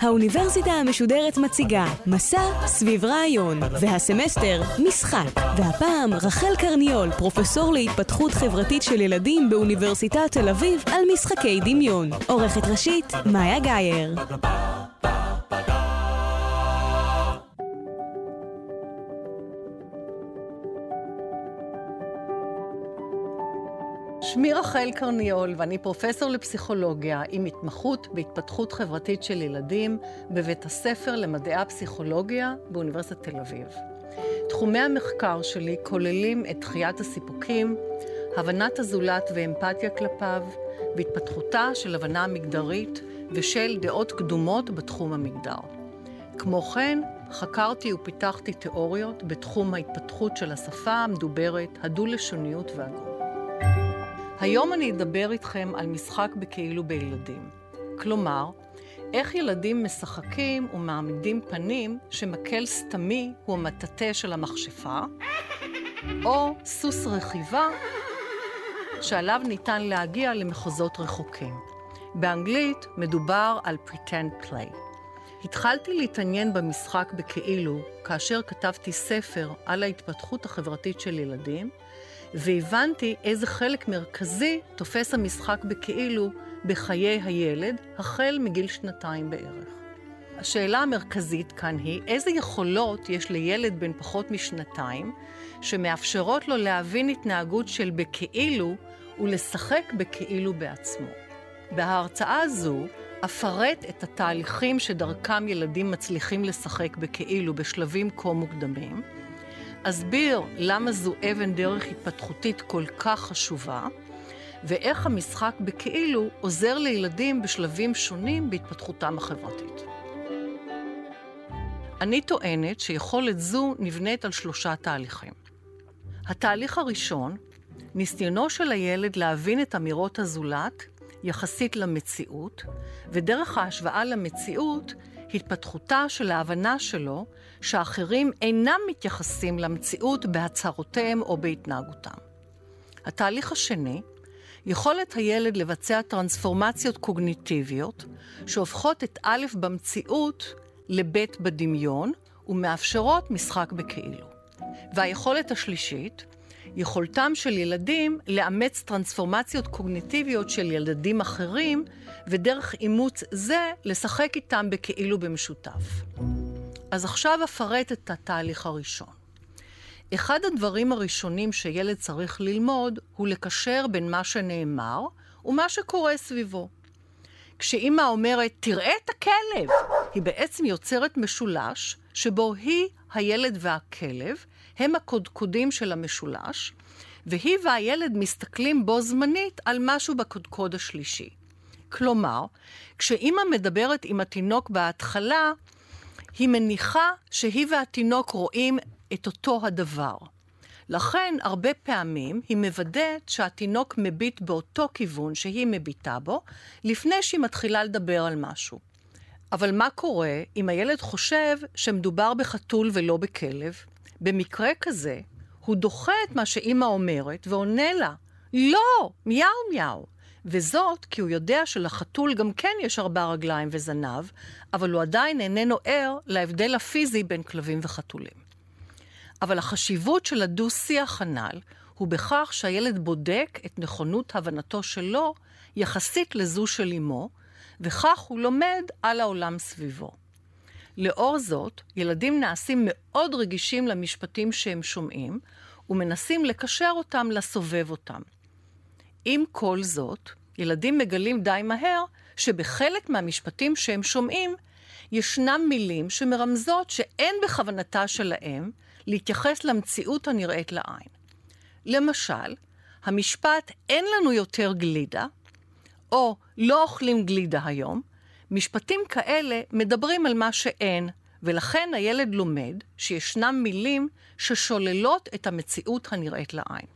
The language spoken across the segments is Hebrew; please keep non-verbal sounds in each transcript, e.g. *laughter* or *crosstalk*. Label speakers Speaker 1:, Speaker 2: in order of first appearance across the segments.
Speaker 1: האוניברסיטה המשודרת מציגה מסע סביב רעיון, והסמסטר משחק. והפעם רחל קרניול, פרופסור להתפתחות חברתית של ילדים באוניברסיטת תל אביב, על משחקי דמיון. עורכת ראשית, מאיה גאייר.
Speaker 2: רחל קרניול ואני פרופסור לפסיכולוגיה עם התמחות בהתפתחות חברתית של ילדים בבית הספר למדעי הפסיכולוגיה באוניברסיטת תל אביב. תחומי המחקר שלי כוללים את דחיית הסיפוקים, הבנת הזולת ואמפתיה כלפיו, והתפתחותה של הבנה מגדרית ושל דעות קדומות בתחום המגדר. כמו כן, חקרתי ופיתחתי תיאוריות בתחום ההתפתחות של השפה המדוברת, הדו-לשוניות והגות. היום אני אדבר איתכם על משחק בכאילו בילדים. כלומר, איך ילדים משחקים ומעמידים פנים שמקל סתמי הוא המטאטא של המכשפה, או סוס רכיבה שעליו ניתן להגיע למחוזות רחוקים. באנגלית מדובר על pretend play. התחלתי להתעניין במשחק בכאילו כאשר כתבתי ספר על ההתפתחות החברתית של ילדים, והבנתי איזה חלק מרכזי תופס המשחק בכאילו בחיי הילד, החל מגיל שנתיים בערך. השאלה המרכזית כאן היא, איזה יכולות יש לילד בן פחות משנתיים, שמאפשרות לו להבין התנהגות של בכאילו ולשחק בכאילו בעצמו. בהרצאה הזו אפרט את התהליכים שדרכם ילדים מצליחים לשחק בכאילו בשלבים כה מוקדמים, אסביר למה זו אבן דרך התפתחותית כל כך חשובה, ואיך המשחק בכאילו עוזר לילדים בשלבים שונים בהתפתחותם החברתית. אני טוענת שיכולת זו נבנית על שלושה תהליכים. התהליך הראשון, ניסיונו של הילד להבין את אמירות הזולת יחסית למציאות, ודרך ההשוואה למציאות, התפתחותה של ההבנה שלו שאחרים אינם מתייחסים למציאות בהצהרותיהם או בהתנהגותם. התהליך השני, יכולת הילד לבצע טרנספורמציות קוגניטיביות שהופכות את א' במציאות לב' בדמיון ומאפשרות משחק בכאילו. והיכולת השלישית, יכולתם של ילדים לאמץ טרנספורמציות קוגניטיביות של ילדים אחרים, ודרך אימוץ זה לשחק איתם בכאילו במשותף. אז עכשיו אפרט את התהליך הראשון. אחד הדברים הראשונים שילד צריך ללמוד הוא לקשר בין מה שנאמר ומה שקורה סביבו. כשאימא אומרת, תראה את הכלב, היא בעצם יוצרת משולש שבו היא, הילד והכלב, הם הקודקודים של המשולש, והיא והילד מסתכלים בו זמנית על משהו בקודקוד השלישי. כלומר, כשאימא מדברת עם התינוק בהתחלה, היא מניחה שהיא והתינוק רואים את אותו הדבר. לכן, הרבה פעמים היא מוודאת שהתינוק מביט באותו כיוון שהיא מביטה בו, לפני שהיא מתחילה לדבר על משהו. אבל מה קורה אם הילד חושב שמדובר בחתול ולא בכלב? במקרה כזה, הוא דוחה את מה שאימא אומרת ועונה לה, לא, מיהו מיהו. וזאת כי הוא יודע שלחתול גם כן יש ארבע רגליים וזנב, אבל הוא עדיין איננו ער להבדל הפיזי בין כלבים וחתולים. אבל החשיבות של הדו-שיח הנ"ל הוא בכך שהילד בודק את נכונות הבנתו שלו יחסית לזו של אמו, וכך הוא לומד על העולם סביבו. לאור זאת, ילדים נעשים מאוד רגישים למשפטים שהם שומעים, ומנסים לקשר אותם לסובב אותם. עם כל זאת, ילדים מגלים די מהר שבחלק מהמשפטים שהם שומעים, ישנם מילים שמרמזות שאין בכוונתה שלהם להתייחס למציאות הנראית לעין. למשל, המשפט "אין לנו יותר גלידה", או "לא אוכלים גלידה היום", משפטים כאלה מדברים על מה שאין, ולכן הילד לומד שישנם מילים ששוללות את המציאות הנראית לעין.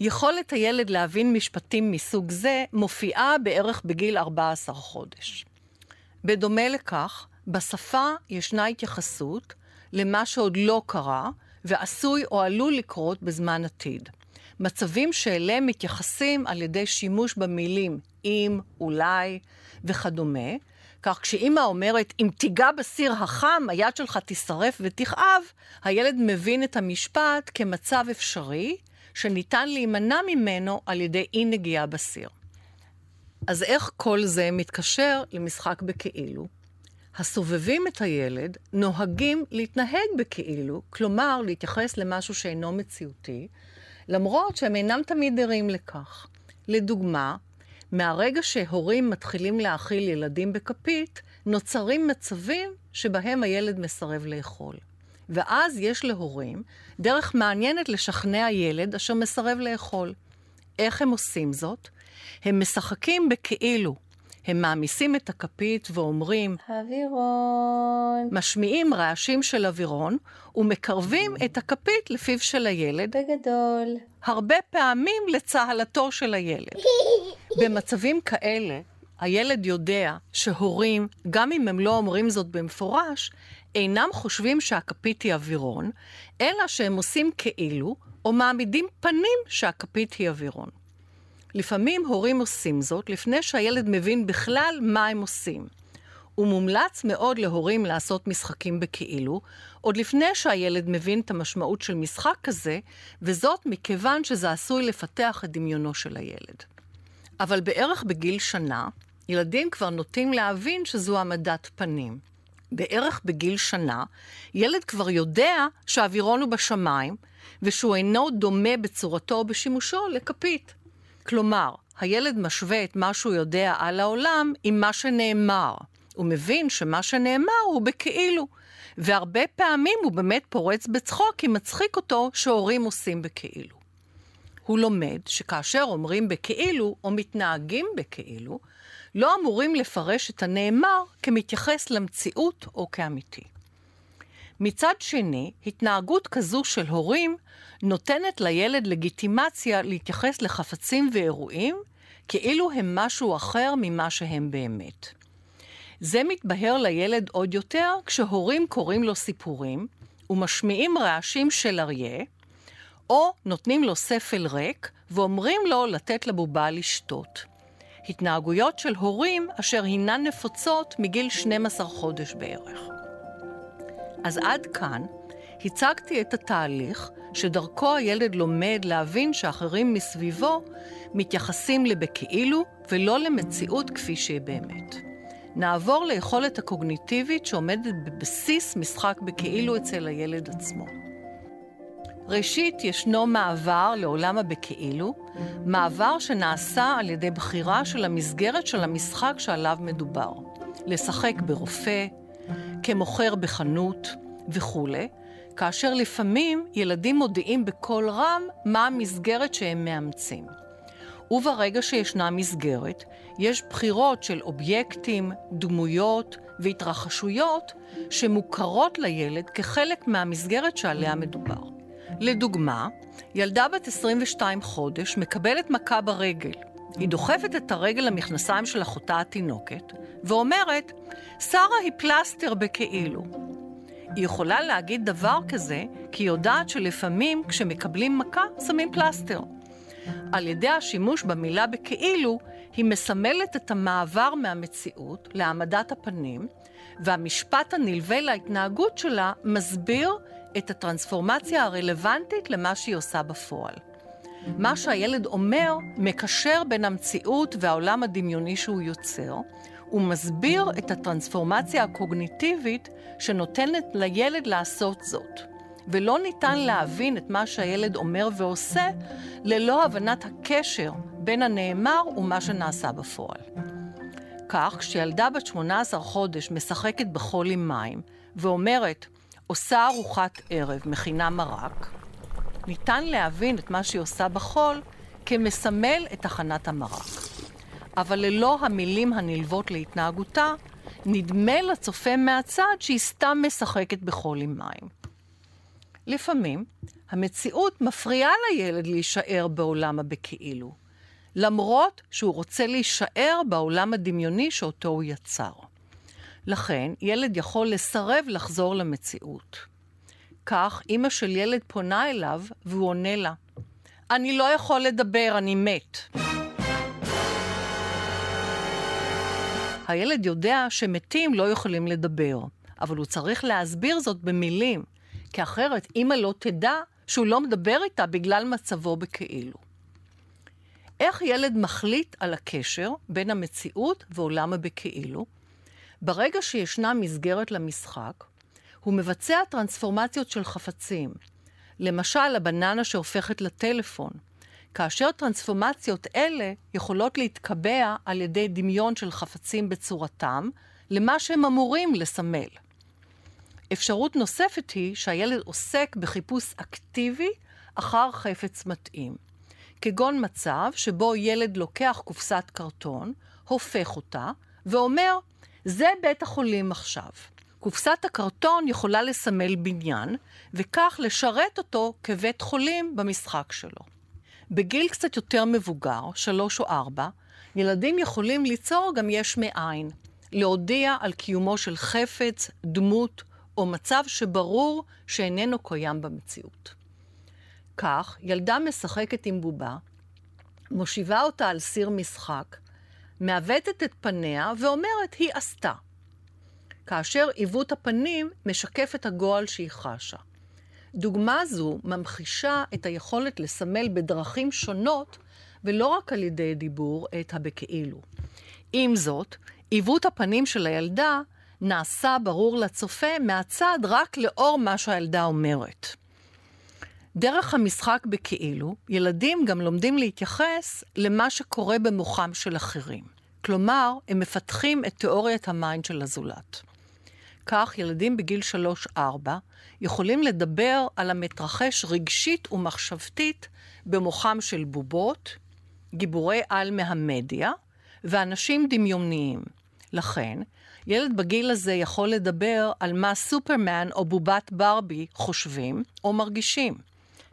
Speaker 2: יכולת הילד להבין משפטים מסוג זה מופיעה בערך בגיל 14 חודש. בדומה לכך, בשפה ישנה התייחסות למה שעוד לא קרה ועשוי או עלול לקרות בזמן עתיד. מצבים שאליהם מתייחסים על ידי שימוש במילים אם, אולי וכדומה. כך כשאימא אומרת, אם תיגע בסיר החם, היד שלך תישרף ותכאב, הילד מבין את המשפט כמצב אפשרי, שניתן להימנע ממנו על ידי אי נגיעה בסיר. אז איך כל זה מתקשר למשחק בכאילו? הסובבים את הילד נוהגים להתנהג בכאילו, כלומר להתייחס למשהו שאינו מציאותי, למרות שהם אינם תמיד ערים לכך. לדוגמה, מהרגע שהורים מתחילים להאכיל ילדים בכפית, נוצרים מצבים שבהם הילד מסרב לאכול. ואז יש להורים דרך מעניינת לשכנע ילד אשר מסרב לאכול. איך הם עושים זאת? הם משחקים בכאילו. הם מעמיסים את הכפית ואומרים,
Speaker 3: אווירון.
Speaker 2: משמיעים רעשים של אווירון ומקרבים את הכפית לפיו של הילד,
Speaker 3: בגדול.
Speaker 2: הרבה פעמים לצהלתו של הילד. *laughs* במצבים כאלה, הילד יודע שהורים, גם אם הם לא אומרים זאת במפורש, אינם חושבים שהכפית היא אווירון, אלא שהם עושים כאילו, או מעמידים פנים שהכפית היא אווירון. לפעמים הורים עושים זאת לפני שהילד מבין בכלל מה הם עושים. ומומלץ מאוד להורים לעשות משחקים בכאילו, עוד לפני שהילד מבין את המשמעות של משחק כזה, וזאת מכיוון שזה עשוי לפתח את דמיונו של הילד. אבל בערך בגיל שנה, ילדים כבר נוטים להבין שזו העמדת פנים. בערך בגיל שנה, ילד כבר יודע שהאווירון הוא בשמיים, ושהוא אינו דומה בצורתו או בשימושו לכפית. כלומר, הילד משווה את מה שהוא יודע על העולם עם מה שנאמר. הוא מבין שמה שנאמר הוא בכאילו, והרבה פעמים הוא באמת פורץ בצחוק כי מצחיק אותו שהורים עושים בכאילו. הוא לומד שכאשר אומרים בכאילו או מתנהגים בכאילו, לא אמורים לפרש את הנאמר כמתייחס למציאות או כאמיתי. מצד שני, התנהגות כזו של הורים נותנת לילד לגיטימציה להתייחס לחפצים ואירועים כאילו הם משהו אחר ממה שהם באמת. זה מתבהר לילד עוד יותר כשהורים קוראים לו סיפורים ומשמיעים רעשים של אריה, או נותנים לו ספל ריק ואומרים לו לתת לבובה לשתות. התנהגויות של הורים אשר הינן נפוצות מגיל 12 חודש בערך. אז עד כאן הצגתי את התהליך שדרכו הילד לומד להבין שאחרים מסביבו מתייחסים לבכאילו ולא למציאות כפי שהיא באמת. נעבור ליכולת הקוגניטיבית שעומדת בבסיס משחק בכאילו אצל הילד עצמו. ראשית, ישנו מעבר לעולם הבכאילו, מעבר שנעשה על ידי בחירה של המסגרת של המשחק שעליו מדובר. לשחק ברופא, כמוכר בחנות וכולי, כאשר לפעמים ילדים מודיעים בקול רם מה המסגרת שהם מאמצים. וברגע שישנה מסגרת, יש בחירות של אובייקטים, דמויות והתרחשויות שמוכרות לילד כחלק מהמסגרת שעליה מדובר. לדוגמה, ילדה בת 22 חודש מקבלת מכה ברגל. היא דוחפת את הרגל למכנסיים של אחותה התינוקת, ואומרת, שרה היא פלסטר בכאילו. היא יכולה להגיד דבר כזה, כי היא יודעת שלפעמים כשמקבלים מכה, שמים פלסטר. על ידי השימוש במילה בכאילו, היא מסמלת את המעבר מהמציאות להעמדת הפנים, והמשפט הנלווה להתנהגות שלה מסביר את הטרנספורמציה הרלוונטית למה שהיא עושה בפועל. מה שהילד אומר מקשר בין המציאות והעולם הדמיוני שהוא יוצר, ומסביר את הטרנספורמציה הקוגניטיבית שנותנת לילד לעשות זאת. ולא ניתן להבין את מה שהילד אומר ועושה ללא הבנת הקשר בין הנאמר ומה שנעשה בפועל. כך, כשילדה בת 18 חודש משחקת בחול עם מים ואומרת, עושה ארוחת ערב, מכינה מרק, ניתן להבין את מה שהיא עושה בחול כמסמל את הכנת המרק. אבל ללא המילים הנלוות להתנהגותה, נדמה לצופה מהצד שהיא סתם משחקת בחול עם מים. לפעמים, המציאות מפריעה לילד להישאר בעולם הבכאילו, למרות שהוא רוצה להישאר בעולם הדמיוני שאותו הוא יצר. לכן, ילד יכול לסרב לחזור למציאות. כך, אימא של ילד פונה אליו והוא עונה לה, אני לא יכול לדבר, אני מת. הילד יודע שמתים לא יכולים לדבר, אבל הוא צריך להסביר זאת במילים, כי אחרת אמא לא תדע שהוא לא מדבר איתה בגלל מצבו בכאילו. איך ילד מחליט על הקשר בין המציאות ועולם הבכאילו? ברגע שישנה מסגרת למשחק, הוא מבצע טרנספורמציות של חפצים. למשל, הבננה שהופכת לטלפון, כאשר טרנספורמציות אלה יכולות להתקבע על ידי דמיון של חפצים בצורתם למה שהם אמורים לסמל. אפשרות נוספת היא שהילד עוסק בחיפוש אקטיבי אחר חפץ מתאים. כגון מצב שבו ילד לוקח קופסת קרטון, הופך אותה, ואומר, זה בית החולים עכשיו. קופסת הקרטון יכולה לסמל בניין, וכך לשרת אותו כבית חולים במשחק שלו. בגיל קצת יותר מבוגר, שלוש או ארבע, ילדים יכולים ליצור גם יש מאין, להודיע על קיומו של חפץ, דמות או מצב שברור שאיננו קיים במציאות. כך, ילדה משחקת עם בובה, מושיבה אותה על סיר משחק, מעוותת את פניה ואומרת, היא עשתה. כאשר עיוות הפנים משקף את הגועל שהיא חשה. דוגמה זו ממחישה את היכולת לסמל בדרכים שונות, ולא רק על ידי דיבור, את הבכאילו. עם זאת, עיוות הפנים של הילדה נעשה ברור לצופה מהצד רק לאור מה שהילדה אומרת. דרך המשחק בכאילו, ילדים גם לומדים להתייחס למה שקורה במוחם של אחרים. כלומר, הם מפתחים את תיאוריית ה mind של הזולת. כך, ילדים בגיל 3-4 יכולים לדבר על המתרחש רגשית ומחשבתית במוחם של בובות, גיבורי על מהמדיה ואנשים דמיוניים. לכן, ילד בגיל הזה יכול לדבר על מה סופרמן או בובת ברבי חושבים או מרגישים.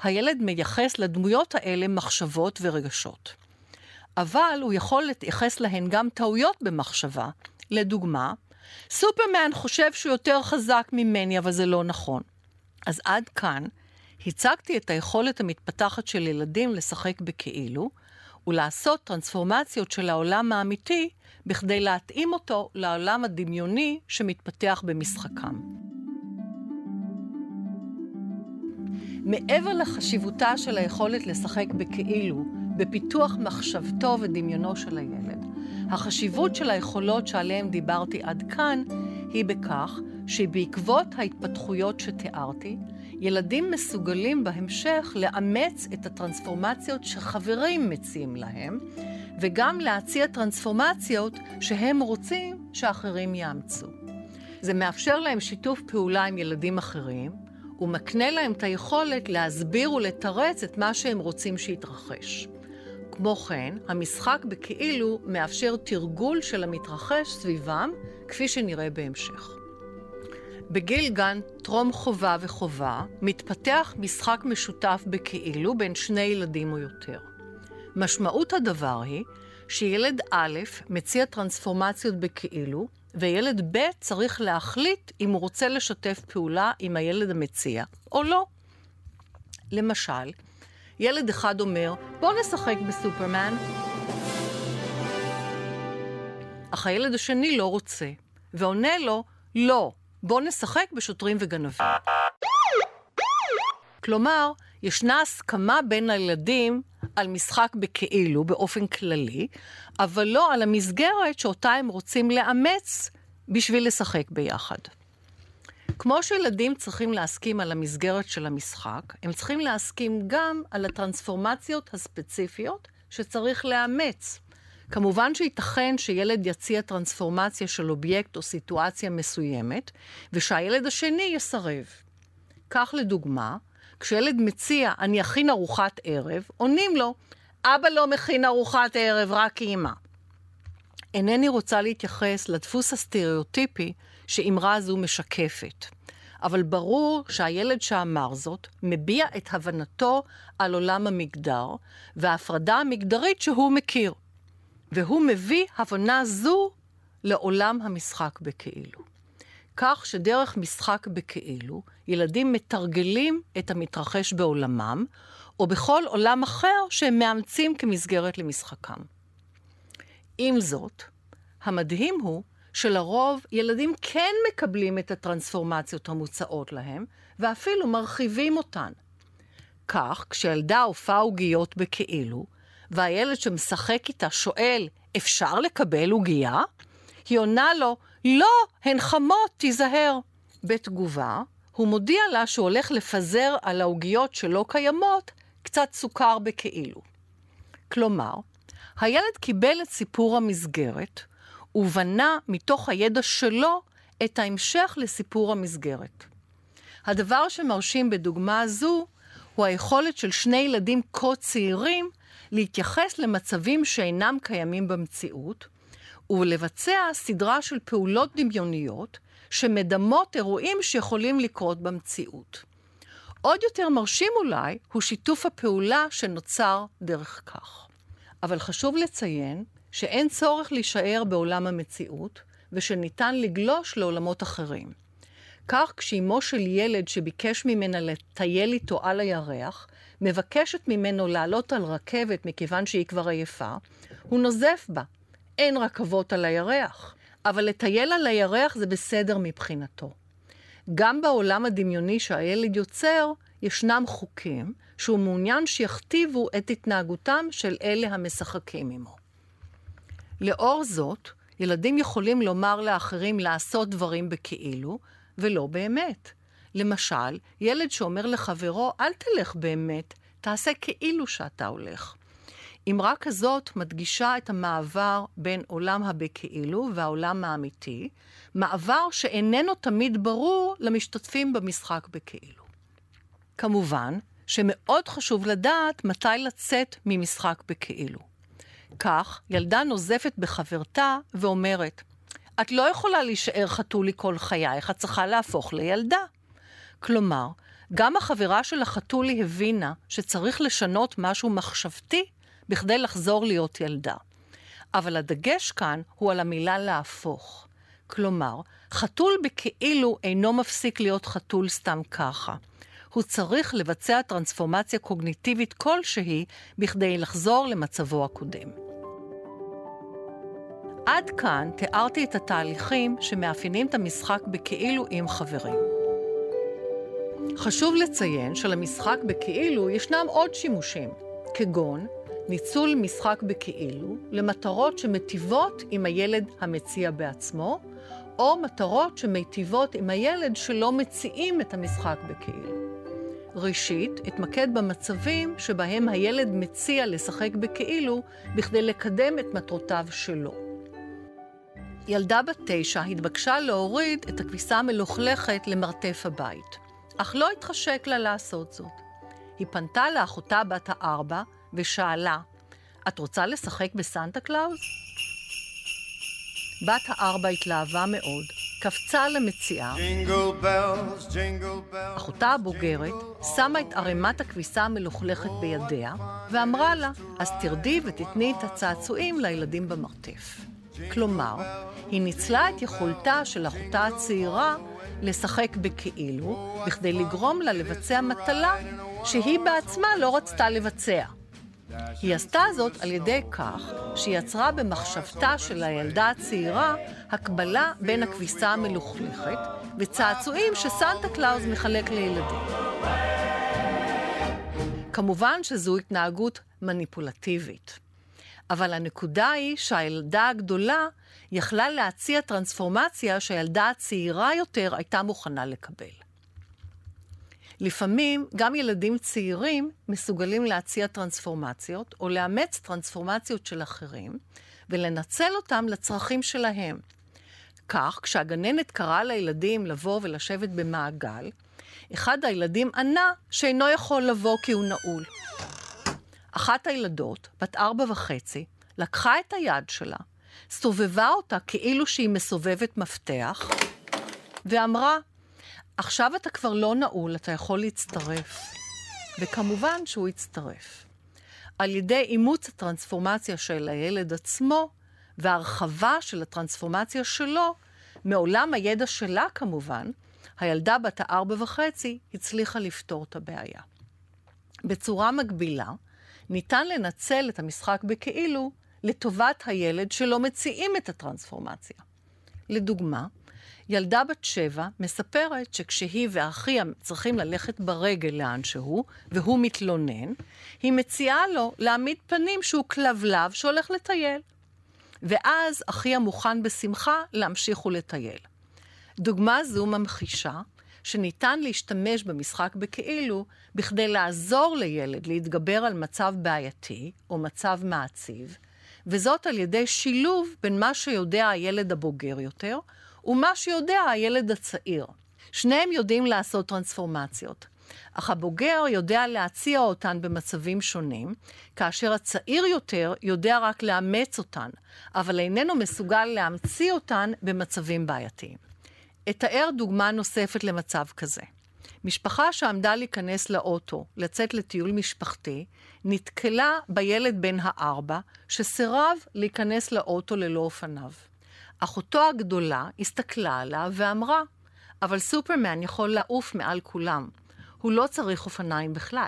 Speaker 2: הילד מייחס לדמויות האלה מחשבות ורגשות. אבל הוא יכול להתייחס להן גם טעויות במחשבה. לדוגמה, סופרמן חושב שהוא יותר חזק ממני, אבל זה לא נכון. אז עד כאן הצגתי את היכולת המתפתחת של ילדים לשחק בכאילו, ולעשות טרנספורמציות של העולם האמיתי בכדי להתאים אותו לעולם הדמיוני שמתפתח במשחקם. מעבר לחשיבותה של היכולת לשחק בכאילו, בפיתוח מחשבתו ודמיונו של הילד, החשיבות של היכולות שעליהן דיברתי עד כאן היא בכך שבעקבות ההתפתחויות שתיארתי, ילדים מסוגלים בהמשך לאמץ את הטרנספורמציות שחברים מציעים להם, וגם להציע טרנספורמציות שהם רוצים שאחרים יאמצו. זה מאפשר להם שיתוף פעולה עם ילדים אחרים, ומקנה להם את היכולת להסביר ולתרץ את מה שהם רוצים שיתרחש. כמו כן, המשחק בכאילו מאפשר תרגול של המתרחש סביבם, כפי שנראה בהמשך. בגיל גן, טרום חובה וחובה, מתפתח משחק משותף בכאילו בין שני ילדים או יותר. משמעות הדבר היא שילד א' מציע טרנספורמציות בכאילו, וילד ב' צריך להחליט אם הוא רוצה לשתף פעולה עם הילד המציע או לא. למשל, ילד אחד אומר, בוא נשחק בסופרמן. אך הילד השני לא רוצה, ועונה לו, לא, בוא נשחק בשוטרים וגנבים. כלומר, ישנה הסכמה בין הילדים על משחק בכאילו, באופן כללי, אבל לא על המסגרת שאותה הם רוצים לאמץ בשביל לשחק ביחד. כמו שילדים צריכים להסכים על המסגרת של המשחק, הם צריכים להסכים גם על הטרנספורמציות הספציפיות שצריך לאמץ. כמובן שייתכן שילד יציע טרנספורמציה של אובייקט או סיטואציה מסוימת, ושהילד השני יסרב. כך לדוגמה, כשילד מציע, אני אכין ארוחת ערב, עונים לו, אבא לא מכין ארוחת ערב, רק אימא. אינני רוצה להתייחס לדפוס הסטריאוטיפי שאמרה זו משקפת. אבל ברור שהילד שאמר זאת מביע את הבנתו על עולם המגדר וההפרדה המגדרית שהוא מכיר. והוא מביא הבנה זו לעולם המשחק בכאילו. כך שדרך משחק בכאילו, ילדים מתרגלים את המתרחש בעולמם, או בכל עולם אחר שהם מאמצים כמסגרת למשחקם. עם זאת, המדהים הוא שלרוב ילדים כן מקבלים את הטרנספורמציות המוצעות להם, ואפילו מרחיבים אותן. כך, כשילדה עופה עוגיות בכאילו, והילד שמשחק איתה שואל, אפשר לקבל עוגייה? היא עונה לו, לא, הן חמות, תיזהר. בתגובה, הוא מודיע לה שהוא הולך לפזר על העוגיות שלא קיימות קצת סוכר בכאילו. כלומר, הילד קיבל את סיפור המסגרת, ובנה מתוך הידע שלו את ההמשך לסיפור המסגרת. הדבר שמרשים בדוגמה זו הוא היכולת של שני ילדים כה צעירים להתייחס למצבים שאינם קיימים במציאות, ולבצע סדרה של פעולות דמיוניות שמדמות אירועים שיכולים לקרות במציאות. עוד יותר מרשים אולי הוא שיתוף הפעולה שנוצר דרך כך. אבל חשוב לציין שאין צורך להישאר בעולם המציאות, ושניתן לגלוש לעולמות אחרים. כך כשאימו של ילד שביקש ממנה לטייל איתו על הירח, מבקשת ממנו לעלות על רכבת מכיוון שהיא כבר עייפה, הוא נוזף בה. אין רכבות על הירח. אבל לטייל על הירח זה בסדר מבחינתו. גם בעולם הדמיוני שהילד יוצר, ישנם חוקים שהוא מעוניין שיכתיבו את התנהגותם של אלה המשחקים עמו. לאור זאת, ילדים יכולים לומר לאחרים לעשות דברים בכאילו, ולא באמת. למשל, ילד שאומר לחברו, אל תלך באמת, תעשה כאילו שאתה הולך. אמרה כזאת מדגישה את המעבר בין עולם הבכאילו והעולם האמיתי, מעבר שאיננו תמיד ברור למשתתפים במשחק בכאילו. כמובן שמאוד חשוב לדעת מתי לצאת ממשחק בכאילו. כך, ילדה נוזפת בחברתה ואומרת, את לא יכולה להישאר חתולי כל חייך, את צריכה להפוך לילדה. כלומר, גם החברה של החתולי הבינה שצריך לשנות משהו מחשבתי בכדי לחזור להיות ילדה. אבל הדגש כאן הוא על המילה להפוך. כלומר, חתול בכאילו אינו מפסיק להיות חתול סתם ככה. הוא צריך לבצע טרנספורמציה קוגניטיבית כלשהי בכדי לחזור למצבו הקודם. עד כאן תיארתי את התהליכים שמאפיינים את המשחק בכאילו עם חברים. חשוב לציין שלמשחק בכאילו ישנם עוד שימושים, כגון ניצול משחק בכאילו למטרות שמטיבות עם הילד המציע בעצמו, או מטרות שמיטיבות עם הילד שלא מציעים את המשחק בכאילו. ראשית, אתמקד במצבים שבהם הילד מציע לשחק בכאילו בכדי לקדם את מטרותיו שלו. ילדה בת תשע התבקשה להוריד את הכביסה המלוכלכת למרתף הבית, אך לא התחשק לה לעשות זאת. היא פנתה לאחותה בת הארבע ושאלה, את רוצה לשחק בסנטה קלאוז? בת הארבע התלהבה מאוד, קפצה למציאה. אחותה הבוגרת שמה את ערימת הכביסה המלוכלכת בידיה, ואמרה לה, אז תרדי ותתני את הצעצועים לילדים במרתף. כלומר, היא ניצלה את יכולתה של אחותה הצעירה לשחק בכאילו, בכדי לגרום לה לבצע מטלה שהיא בעצמה לא רצתה לבצע. היא עשתה זאת על ידי כך שהיא יצרה במחשבתה של הילדה הצעירה הקבלה בין הכביסה המלוכלכת וצעצועים שסנטה קלאוז מחלק לילדים. כמובן שזו התנהגות מניפולטיבית. אבל הנקודה היא שהילדה הגדולה יכלה להציע טרנספורמציה שהילדה הצעירה יותר הייתה מוכנה לקבל. לפעמים גם ילדים צעירים מסוגלים להציע טרנספורמציות או לאמץ טרנספורמציות של אחרים ולנצל אותם לצרכים שלהם. כך, כשהגננת קראה לילדים לבוא ולשבת במעגל, אחד הילדים ענה שאינו יכול לבוא כי הוא נעול. אחת הילדות, בת ארבע וחצי, לקחה את היד שלה, סובבה אותה כאילו שהיא מסובבת מפתח, ואמרה, עכשיו אתה כבר לא נעול, אתה יכול להצטרף. וכמובן שהוא הצטרף. על ידי אימוץ הטרנספורמציה של הילד עצמו, והרחבה של הטרנספורמציה שלו, מעולם הידע שלה כמובן, הילדה בת הארבע וחצי הצליחה לפתור את הבעיה. בצורה מקבילה, ניתן לנצל את המשחק בכאילו לטובת הילד שלא מציעים את הטרנספורמציה. לדוגמה, ילדה בת שבע מספרת שכשהיא ואחיה צריכים ללכת ברגל לאנשהו, והוא מתלונן, היא מציעה לו להעמיד פנים שהוא כלבלב שהולך לטייל. ואז אחיה מוכן בשמחה להמשיך ולטייל. דוגמה זו ממחישה שניתן להשתמש במשחק בכאילו בכדי לעזור לילד להתגבר על מצב בעייתי או מצב מעציב, וזאת על ידי שילוב בין מה שיודע הילד הבוגר יותר ומה שיודע הילד הצעיר. שניהם יודעים לעשות טרנספורמציות, אך הבוגר יודע להציע אותן במצבים שונים, כאשר הצעיר יותר יודע רק לאמץ אותן, אבל איננו מסוגל להמציא אותן במצבים בעייתיים. אתאר דוגמה נוספת למצב כזה. משפחה שעמדה להיכנס לאוטו, לצאת לטיול משפחתי, נתקלה בילד בן הארבע, שסירב להיכנס לאוטו ללא אופניו. אחותו הגדולה הסתכלה עליו ואמרה, אבל סופרמן יכול לעוף מעל כולם. הוא לא צריך אופניים בכלל.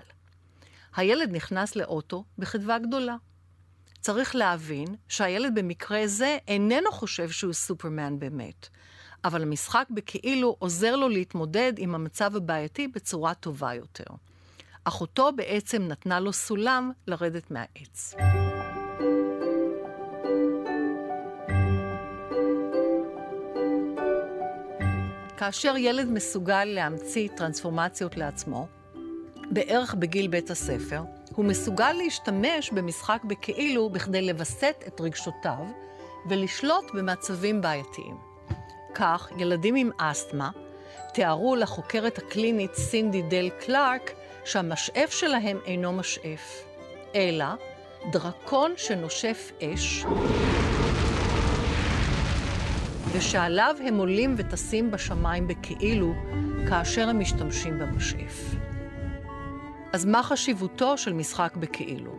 Speaker 2: הילד נכנס לאוטו בחדווה גדולה. צריך להבין שהילד במקרה זה איננו חושב שהוא סופרמן באמת, אבל המשחק בכאילו עוזר לו להתמודד עם המצב הבעייתי בצורה טובה יותר. אחותו בעצם נתנה לו סולם לרדת מהעץ. כאשר ילד מסוגל להמציא טרנספורמציות לעצמו, בערך בגיל בית הספר, הוא מסוגל להשתמש במשחק בכאילו בכדי לווסת את רגשותיו ולשלוט במצבים בעייתיים. כך, ילדים עם אסתמה תיארו לחוקרת הקלינית סינדי דל קלארק שהמשאף שלהם אינו משאף, אלא דרקון שנושף אש, ושעליו הם עולים וטסים בשמיים בכאילו כאשר הם משתמשים במשאף. אז מה חשיבותו של משחק בכאילו?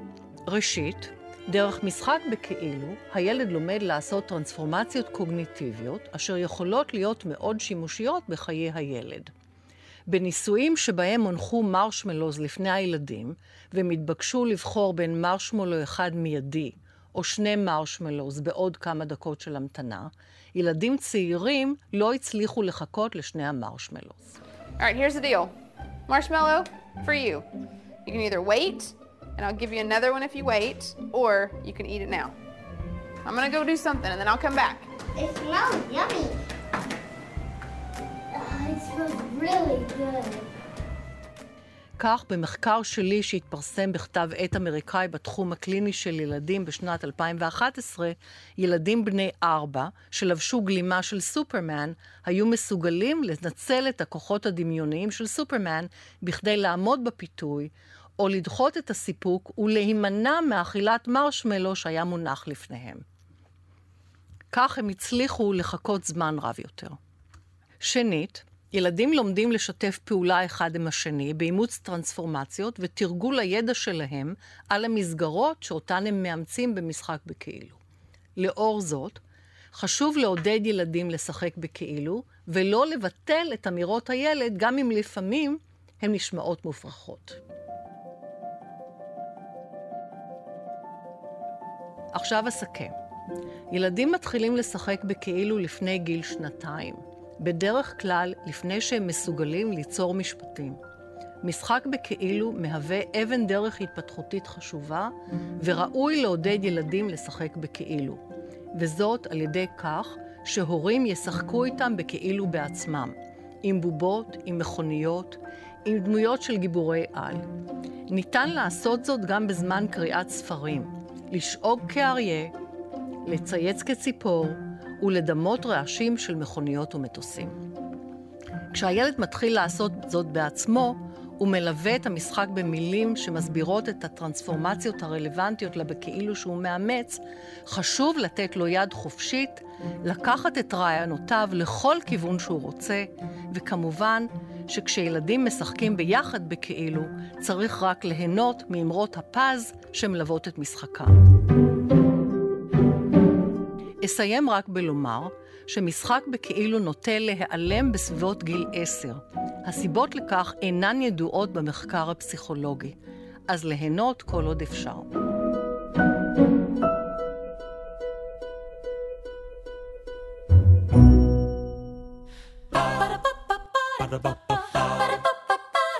Speaker 2: ראשית, דרך משחק בכאילו, הילד לומד לעשות טרנספורמציות קוגניטיביות, אשר יכולות להיות מאוד שימושיות בחיי הילד. בניסויים שבהם הונחו מרשמלוז לפני הילדים, והם התבקשו לבחור בין מרשמלו אחד מיידי, או שני מרשמלוז בעוד כמה דקות של המתנה, ילדים צעירים לא הצליחו לחכות לשני המרשמלוז.
Speaker 4: All right, here's the deal. Marshmallow, for you. You can either wait, and I'll give you another one if you wait, or you can eat it now. I'm gonna go do something, and then I'll come back.
Speaker 5: It smells yummy. Oh, it smells really good.
Speaker 2: כך, במחקר שלי שהתפרסם בכתב עת אמריקאי בתחום הקליני של ילדים בשנת 2011, ילדים בני ארבע, שלבשו גלימה של סופרמן, היו מסוגלים לנצל את הכוחות הדמיוניים של סופרמן בכדי לעמוד בפיתוי, או לדחות את הסיפוק ולהימנע מאכילת מרשמלו שהיה מונח לפניהם. כך הם הצליחו לחכות זמן רב יותר. שנית, ילדים לומדים לשתף פעולה אחד עם השני באימוץ טרנספורמציות ותרגול הידע שלהם על המסגרות שאותן הם מאמצים במשחק בכאילו. לאור זאת, חשוב לעודד ילדים לשחק בכאילו, ולא לבטל את אמירות הילד, גם אם לפעמים הן נשמעות מופרכות. עכשיו אסכם. ילדים מתחילים לשחק בכאילו לפני גיל שנתיים. בדרך כלל לפני שהם מסוגלים ליצור משפטים. משחק בכאילו מהווה אבן דרך התפתחותית חשובה, וראוי לעודד ילדים לשחק בכאילו. וזאת על ידי כך שהורים ישחקו איתם בכאילו בעצמם, עם בובות, עם מכוניות, עם דמויות של גיבורי על. ניתן לעשות זאת גם בזמן קריאת ספרים, לשאוג כאריה, לצייץ כציפור, ולדמות רעשים של מכוניות ומטוסים. כשהילד מתחיל לעשות זאת בעצמו, הוא מלווה את המשחק במילים שמסבירות את הטרנספורמציות הרלוונטיות לה בכאילו שהוא מאמץ, חשוב לתת לו יד חופשית, לקחת את רעיונותיו לכל כיוון שהוא רוצה, וכמובן שכשילדים משחקים ביחד בכאילו, צריך רק ליהנות מאמרות הפז שמלוות את משחקם. אסיים רק בלומר שמשחק בכאילו נוטה להיעלם בסביבות גיל עשר. הסיבות לכך אינן ידועות במחקר הפסיכולוגי, אז ליהנות כל עוד אפשר.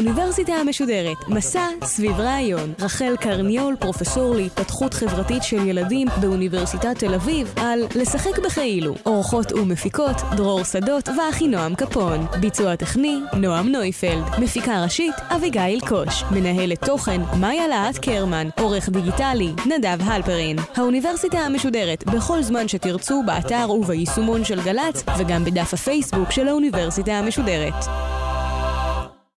Speaker 1: האוניברסיטה המשודרת, מסע סביב רעיון. רחל קרניול, פרופסור להתפתחות חברתית של ילדים באוניברסיטת תל אביב, על לשחק בכאילו. אורחות ומפיקות, דרור שדות ואחינועם קפון. ביצוע טכני, נועם נויפלד. מפיקה ראשית, אביגיל קוש. מנהלת תוכן, מאיה להט קרמן. עורך דיגיטלי, נדב הלפרין. האוניברסיטה המשודרת, בכל זמן שתרצו, באתר וביישומון של גל"צ, וגם בדף הפייסבוק של האוניברסיטה המשודרת.